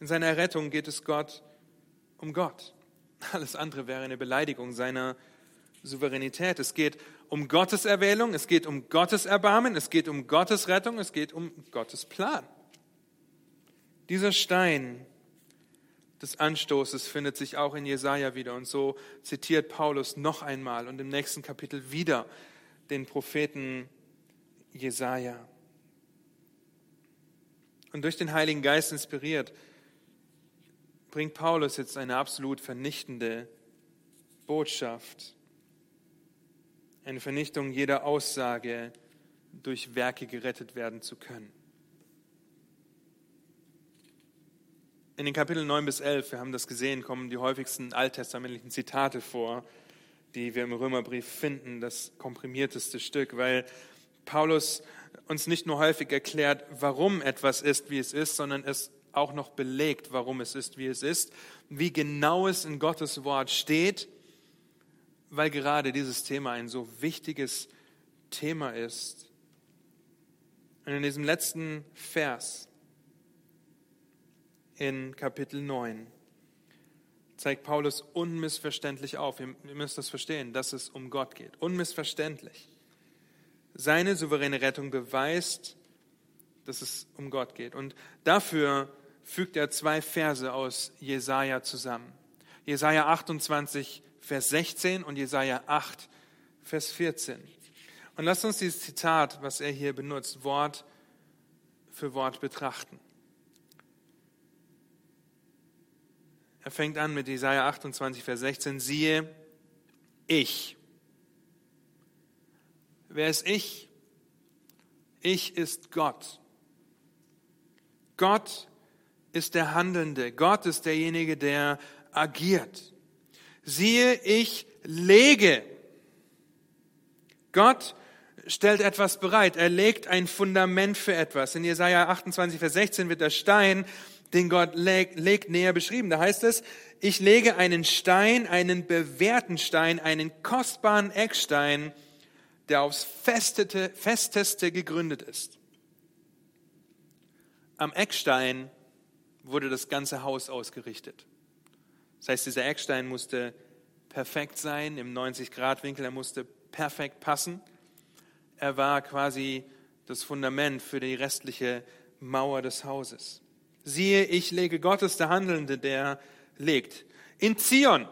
A: In seiner Errettung geht es Gott um Gott. Alles andere wäre eine Beleidigung seiner Souveränität. Es geht um Gottes Erwählung, es geht um Gottes Erbarmen, es geht um Gottes Rettung, es geht um Gottes Plan. Dieser Stein des Anstoßes findet sich auch in Jesaja wieder. Und so zitiert Paulus noch einmal und im nächsten Kapitel wieder den Propheten Jesaja. Und durch den Heiligen Geist inspiriert, bringt Paulus jetzt eine absolut vernichtende Botschaft. Eine Vernichtung jeder Aussage, durch Werke gerettet werden zu können. In den Kapiteln 9 bis 11, wir haben das gesehen, kommen die häufigsten alttestamentlichen Zitate vor, die wir im Römerbrief finden, das komprimierteste Stück, weil Paulus uns nicht nur häufig erklärt, warum etwas ist, wie es ist, sondern es auch noch belegt, warum es ist, wie es ist, wie genau es in Gottes Wort steht, weil gerade dieses Thema ein so wichtiges Thema ist. Und in diesem letzten Vers, in Kapitel 9 zeigt Paulus unmissverständlich auf. Ihr müsst das verstehen, dass es um Gott geht. Unmissverständlich. Seine souveräne Rettung beweist, dass es um Gott geht. Und dafür fügt er zwei Verse aus Jesaja zusammen. Jesaja 28, Vers 16 und Jesaja 8, Vers 14. Und lasst uns dieses Zitat, was er hier benutzt, Wort für Wort betrachten. Er fängt an mit Jesaja 28, Vers 16. Siehe, ich. Wer ist ich? Ich ist Gott. Gott ist der Handelnde. Gott ist derjenige, der agiert. Siehe, ich lege. Gott stellt etwas bereit. Er legt ein Fundament für etwas. In Jesaja 28, Vers 16 wird der Stein den Gott legt, legt, näher beschrieben. Da heißt es, ich lege einen Stein, einen bewährten Stein, einen kostbaren Eckstein, der aufs Festete, Festeste gegründet ist. Am Eckstein wurde das ganze Haus ausgerichtet. Das heißt, dieser Eckstein musste perfekt sein, im 90-Grad-Winkel, er musste perfekt passen. Er war quasi das Fundament für die restliche Mauer des Hauses. Siehe, ich lege Gottes der Handelnde, der legt. In Zion.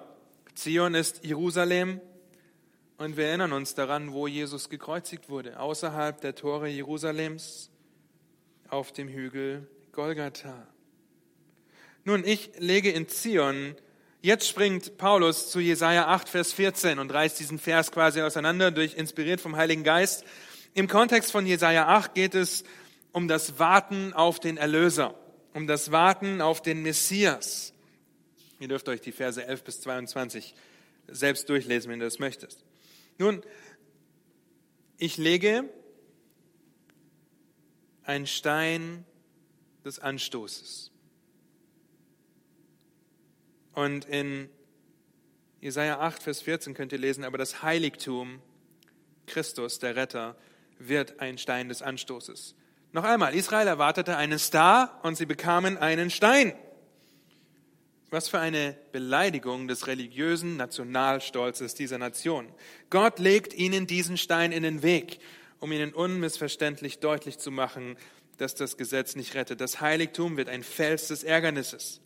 A: Zion ist Jerusalem. Und wir erinnern uns daran, wo Jesus gekreuzigt wurde. Außerhalb der Tore Jerusalems auf dem Hügel Golgatha. Nun, ich lege in Zion. Jetzt springt Paulus zu Jesaja 8, Vers 14 und reißt diesen Vers quasi auseinander, durch, inspiriert vom Heiligen Geist. Im Kontext von Jesaja 8 geht es um das Warten auf den Erlöser um das Warten auf den Messias. Ihr dürft euch die Verse 11 bis 22 selbst durchlesen, wenn du das möchtest. Nun, ich lege einen Stein des Anstoßes. Und in Jesaja 8, Vers 14 könnt ihr lesen, aber das Heiligtum, Christus, der Retter, wird ein Stein des Anstoßes. Noch einmal, Israel erwartete einen Star und sie bekamen einen Stein. Was für eine Beleidigung des religiösen Nationalstolzes dieser Nation. Gott legt ihnen diesen Stein in den Weg, um ihnen unmissverständlich deutlich zu machen, dass das Gesetz nicht rettet. Das Heiligtum wird ein Fels des Ärgernisses.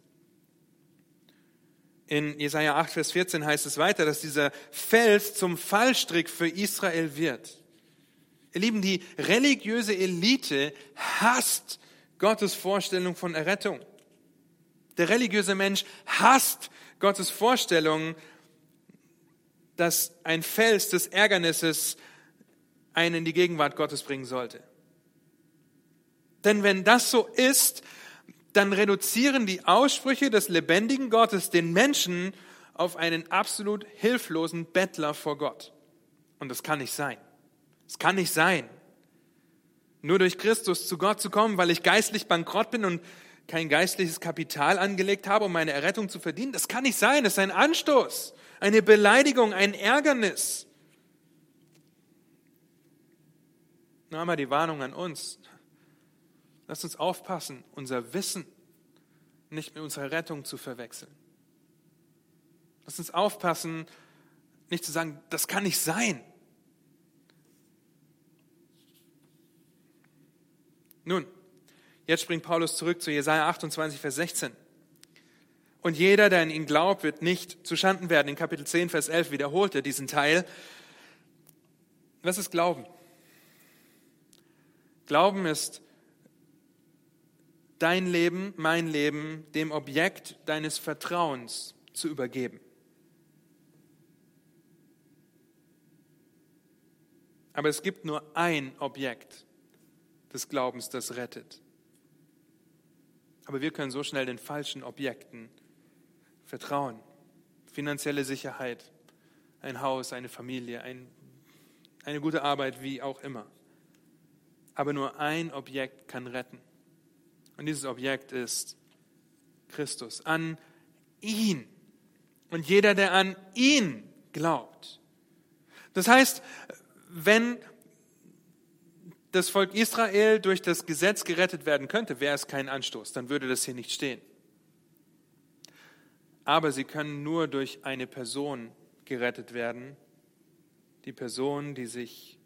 A: In Jesaja 8, Vers 14 heißt es weiter, dass dieser Fels zum Fallstrick für Israel wird. Ihr Lieben, die religiöse Elite hasst Gottes Vorstellung von Errettung. Der religiöse Mensch hasst Gottes Vorstellung, dass ein Fels des Ärgernisses einen in die Gegenwart Gottes bringen sollte. Denn wenn das so ist, dann reduzieren die Aussprüche des lebendigen Gottes den Menschen auf einen absolut hilflosen Bettler vor Gott. Und das kann nicht sein. Es kann nicht sein, nur durch Christus zu Gott zu kommen, weil ich geistlich bankrott bin und kein geistliches Kapital angelegt habe, um meine Errettung zu verdienen. Das kann nicht sein. Das ist ein Anstoß, eine Beleidigung, ein Ärgernis. Noch einmal die Warnung an uns. Lasst uns aufpassen, unser Wissen nicht mit unserer Rettung zu verwechseln. Lass uns aufpassen, nicht zu sagen, das kann nicht sein. Nun, jetzt springt Paulus zurück zu Jesaja 28, Vers 16. Und jeder, der an ihn glaubt, wird nicht zuschanden werden. In Kapitel 10, Vers 11 wiederholt er diesen Teil. Was ist Glauben? Glauben ist dein Leben, mein Leben dem Objekt deines Vertrauens zu übergeben. Aber es gibt nur ein Objekt des Glaubens, das rettet. Aber wir können so schnell den falschen Objekten vertrauen. Finanzielle Sicherheit, ein Haus, eine Familie, ein, eine gute Arbeit, wie auch immer. Aber nur ein Objekt kann retten. Und dieses Objekt ist Christus. An ihn. Und jeder, der an ihn glaubt. Das heißt, wenn das Volk Israel durch das Gesetz gerettet werden könnte, wäre es kein Anstoß, dann würde das hier nicht stehen. Aber sie können nur durch eine Person gerettet werden, die Person, die sich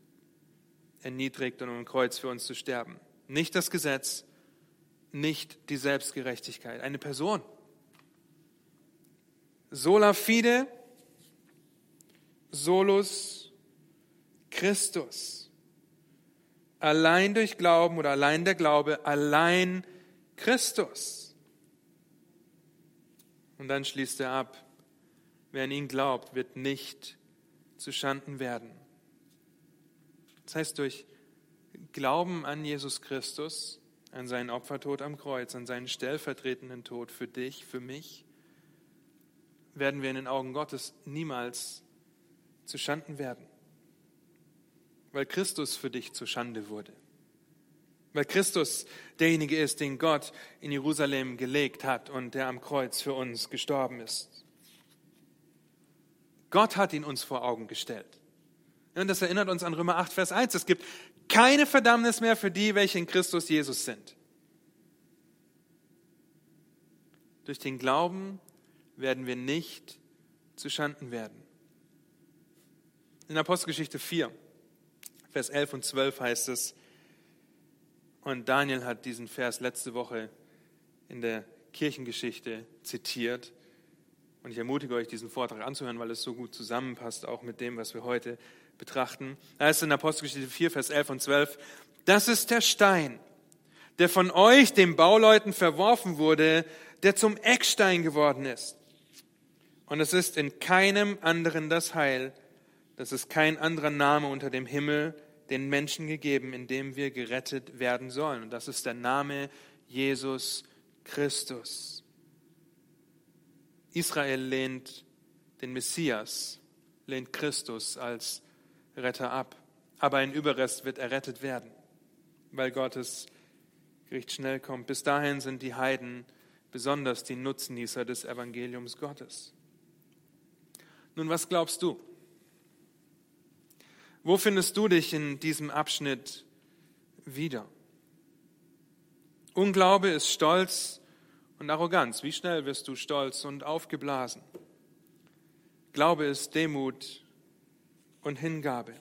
A: erniedrigt und um Kreuz für uns zu sterben. Nicht das Gesetz, nicht die Selbstgerechtigkeit, eine Person. Sola fide, solus Christus. Allein durch Glauben oder allein der Glaube, allein Christus. Und dann schließt er ab, wer an ihn glaubt, wird nicht zu Schanden werden. Das heißt, durch Glauben an Jesus Christus, an seinen Opfertod am Kreuz, an seinen stellvertretenden Tod für dich, für mich, werden wir in den Augen Gottes niemals zu Schanden werden weil Christus für dich zur Schande wurde. Weil Christus derjenige ist, den Gott in Jerusalem gelegt hat und der am Kreuz für uns gestorben ist. Gott hat ihn uns vor Augen gestellt. Und das erinnert uns an Römer 8, Vers 1. Es gibt keine Verdammnis mehr für die, welche in Christus Jesus sind. Durch den Glauben werden wir nicht zu Schanden werden. In Apostelgeschichte 4 Vers 11 und 12 heißt es, und Daniel hat diesen Vers letzte Woche in der Kirchengeschichte zitiert. Und ich ermutige euch, diesen Vortrag anzuhören, weil es so gut zusammenpasst, auch mit dem, was wir heute betrachten. Da heißt in Apostelgeschichte 4, Vers 11 und 12, das ist der Stein, der von euch, den Bauleuten, verworfen wurde, der zum Eckstein geworden ist. Und es ist in keinem anderen das Heil, das ist kein anderer Name unter dem Himmel, den Menschen gegeben, in dem wir gerettet werden sollen. Und das ist der Name Jesus Christus. Israel lehnt den Messias, lehnt Christus als Retter ab. Aber ein Überrest wird errettet werden, weil Gottes Gericht schnell kommt. Bis dahin sind die Heiden besonders die Nutznießer des Evangeliums Gottes. Nun, was glaubst du? Wo findest du dich in diesem Abschnitt wieder? Unglaube ist Stolz und Arroganz. Wie schnell wirst du stolz und aufgeblasen? Glaube ist Demut und Hingabe.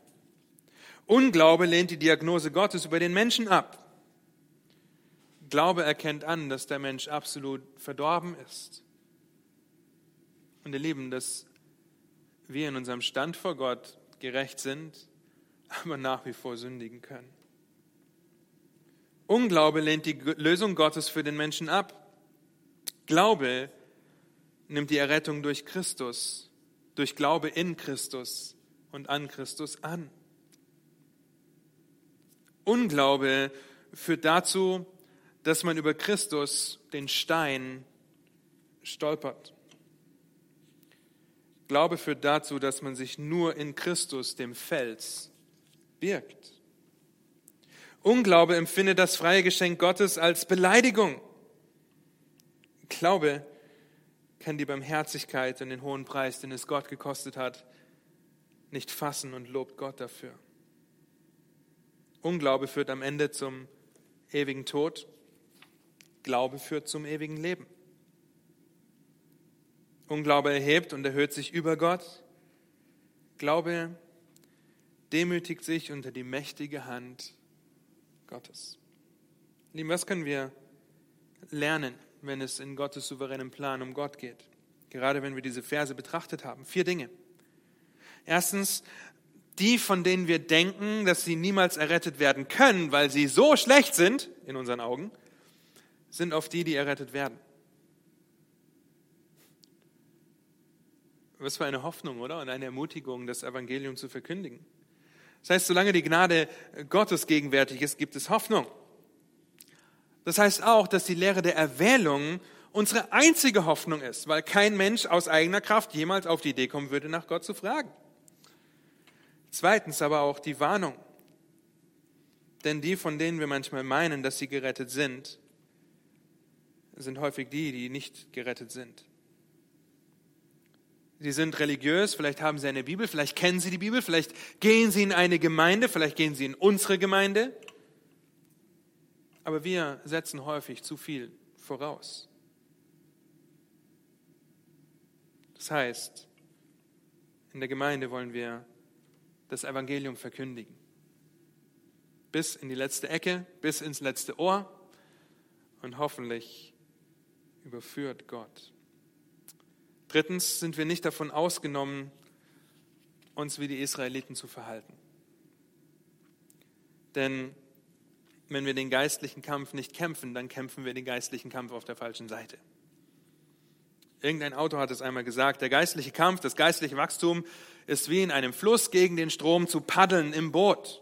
A: Unglaube lehnt die Diagnose Gottes über den Menschen ab. Glaube erkennt an, dass der Mensch absolut verdorben ist. Und ihr Lieben, dass wir in unserem Stand vor Gott gerecht sind, aber nach wie vor sündigen können. Unglaube lehnt die Lösung Gottes für den Menschen ab. Glaube nimmt die Errettung durch Christus, durch Glaube in Christus und an Christus an. Unglaube führt dazu, dass man über Christus den Stein stolpert. Glaube führt dazu, dass man sich nur in Christus, dem Fels, birgt. Unglaube empfindet das freie Geschenk Gottes als Beleidigung. Glaube kann die Barmherzigkeit und den hohen Preis, den es Gott gekostet hat, nicht fassen und lobt Gott dafür. Unglaube führt am Ende zum ewigen Tod. Glaube führt zum ewigen Leben. Unglaube erhebt und erhöht sich über Gott. Glaube demütigt sich unter die mächtige Hand Gottes. Lieben, was können wir lernen, wenn es in Gottes souveränen Plan um Gott geht? Gerade wenn wir diese Verse betrachtet haben. Vier Dinge. Erstens, die, von denen wir denken, dass sie niemals errettet werden können, weil sie so schlecht sind, in unseren Augen, sind auf die, die errettet werden. Was für eine Hoffnung, oder? Und eine Ermutigung, das Evangelium zu verkündigen. Das heißt, solange die Gnade Gottes gegenwärtig ist, gibt es Hoffnung. Das heißt auch, dass die Lehre der Erwählung unsere einzige Hoffnung ist, weil kein Mensch aus eigener Kraft jemals auf die Idee kommen würde, nach Gott zu fragen. Zweitens aber auch die Warnung. Denn die, von denen wir manchmal meinen, dass sie gerettet sind, sind häufig die, die nicht gerettet sind. Sie sind religiös, vielleicht haben sie eine Bibel, vielleicht kennen sie die Bibel, vielleicht gehen sie in eine Gemeinde, vielleicht gehen sie in unsere Gemeinde. Aber wir setzen häufig zu viel voraus. Das heißt, in der Gemeinde wollen wir das Evangelium verkündigen. Bis in die letzte Ecke, bis ins letzte Ohr und hoffentlich überführt Gott. Drittens sind wir nicht davon ausgenommen, uns wie die Israeliten zu verhalten. Denn wenn wir den geistlichen Kampf nicht kämpfen, dann kämpfen wir den geistlichen Kampf auf der falschen Seite. Irgendein Autor hat es einmal gesagt, der geistliche Kampf, das geistliche Wachstum ist wie in einem Fluss gegen den Strom zu paddeln im Boot.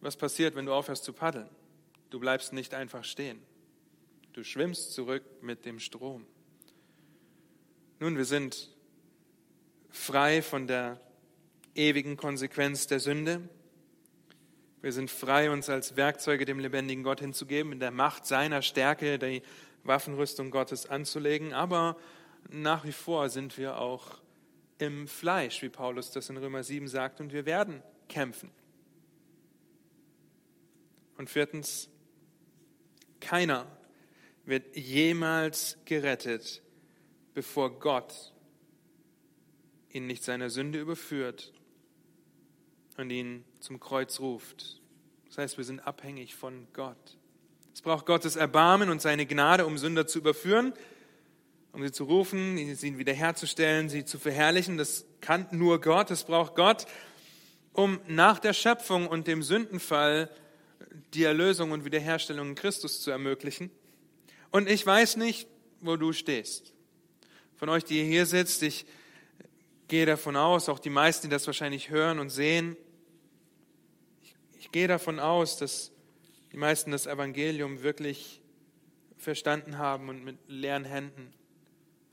A: Was passiert, wenn du aufhörst zu paddeln? Du bleibst nicht einfach stehen. Du schwimmst zurück mit dem Strom. Nun, wir sind frei von der ewigen Konsequenz der Sünde. Wir sind frei, uns als Werkzeuge dem lebendigen Gott hinzugeben, in der Macht seiner Stärke die Waffenrüstung Gottes anzulegen. Aber nach wie vor sind wir auch im Fleisch, wie Paulus das in Römer 7 sagt, und wir werden kämpfen. Und viertens, keiner wird jemals gerettet, bevor Gott ihn nicht seiner Sünde überführt und ihn zum Kreuz ruft. Das heißt, wir sind abhängig von Gott. Es braucht Gottes Erbarmen und seine Gnade, um Sünder zu überführen um sie zu rufen, sie wiederherzustellen, sie zu verherrlichen. Das kann nur Gott, das braucht Gott, um nach der Schöpfung und dem Sündenfall die Erlösung und Wiederherstellung in Christus zu ermöglichen. Und ich weiß nicht, wo du stehst. Von euch, die hier sitzt, ich gehe davon aus, auch die meisten, die das wahrscheinlich hören und sehen, ich, ich gehe davon aus, dass die meisten das Evangelium wirklich verstanden haben und mit leeren Händen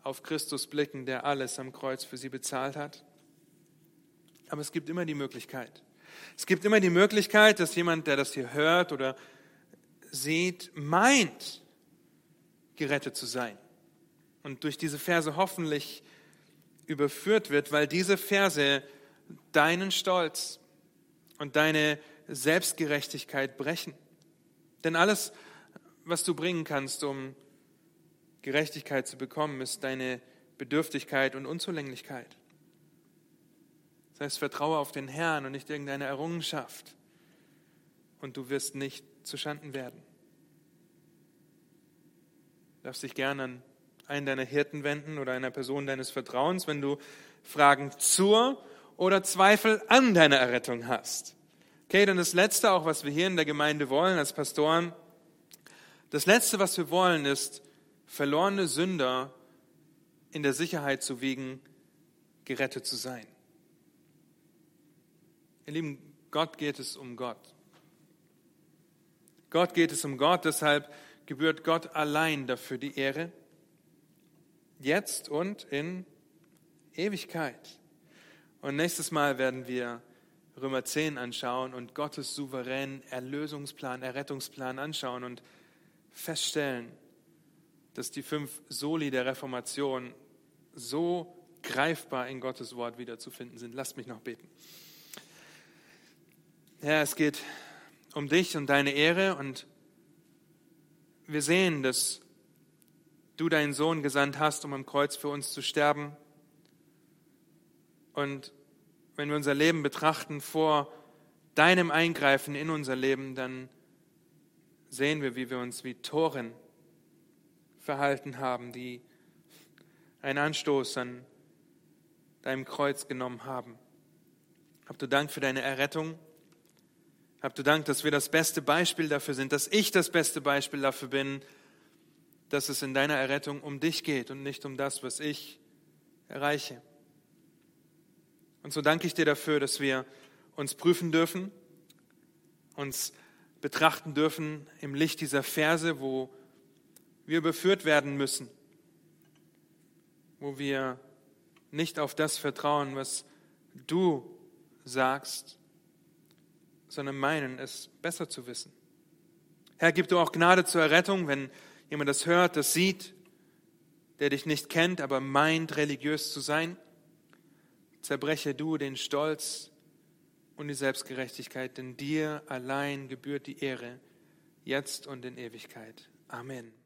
A: auf Christus blicken, der alles am Kreuz für sie bezahlt hat. Aber es gibt immer die Möglichkeit. Es gibt immer die Möglichkeit, dass jemand, der das hier hört oder sieht, meint, gerettet zu sein. Und durch diese Verse hoffentlich überführt wird, weil diese Verse deinen Stolz und deine Selbstgerechtigkeit brechen. Denn alles, was du bringen kannst, um Gerechtigkeit zu bekommen, ist deine Bedürftigkeit und Unzulänglichkeit. Das heißt, vertraue auf den Herrn und nicht irgendeine Errungenschaft. Und du wirst nicht zuschanden werden. Du darfst dich gerne an einen deiner Hirten wenden oder einer Person deines Vertrauens, wenn du Fragen zur oder Zweifel an deiner Errettung hast. Okay, dann das Letzte, auch was wir hier in der Gemeinde wollen als Pastoren, das Letzte, was wir wollen, ist, verlorene Sünder in der Sicherheit zu wiegen, gerettet zu sein. Ihr Lieben, Gott geht es um Gott. Gott geht es um Gott, deshalb gebührt Gott allein dafür die Ehre, jetzt und in Ewigkeit. Und nächstes Mal werden wir Römer 10 anschauen und Gottes souveränen Erlösungsplan, Errettungsplan anschauen und feststellen, dass die fünf Soli der Reformation so greifbar in Gottes Wort wiederzufinden sind. Lasst mich noch beten. Herr, es geht um dich und deine Ehre und wir sehen, dass du deinen Sohn gesandt hast, um am Kreuz für uns zu sterben. Und wenn wir unser Leben betrachten vor deinem Eingreifen in unser Leben, dann sehen wir, wie wir uns wie Toren verhalten haben, die einen Anstoß an deinem Kreuz genommen haben. Hab du Dank für deine Errettung. Hab du Dank, dass wir das beste Beispiel dafür sind, dass ich das beste Beispiel dafür bin, dass es in deiner Errettung um dich geht und nicht um das, was ich erreiche. Und so danke ich dir dafür, dass wir uns prüfen dürfen, uns betrachten dürfen im Licht dieser Verse, wo wir überführt werden müssen, wo wir nicht auf das vertrauen, was du sagst, sondern meinen, es besser zu wissen. Herr, gib du auch Gnade zur Errettung, wenn jemand das hört, das sieht, der dich nicht kennt, aber meint, religiös zu sein. Zerbreche du den Stolz und die Selbstgerechtigkeit, denn dir allein gebührt die Ehre, jetzt und in Ewigkeit. Amen.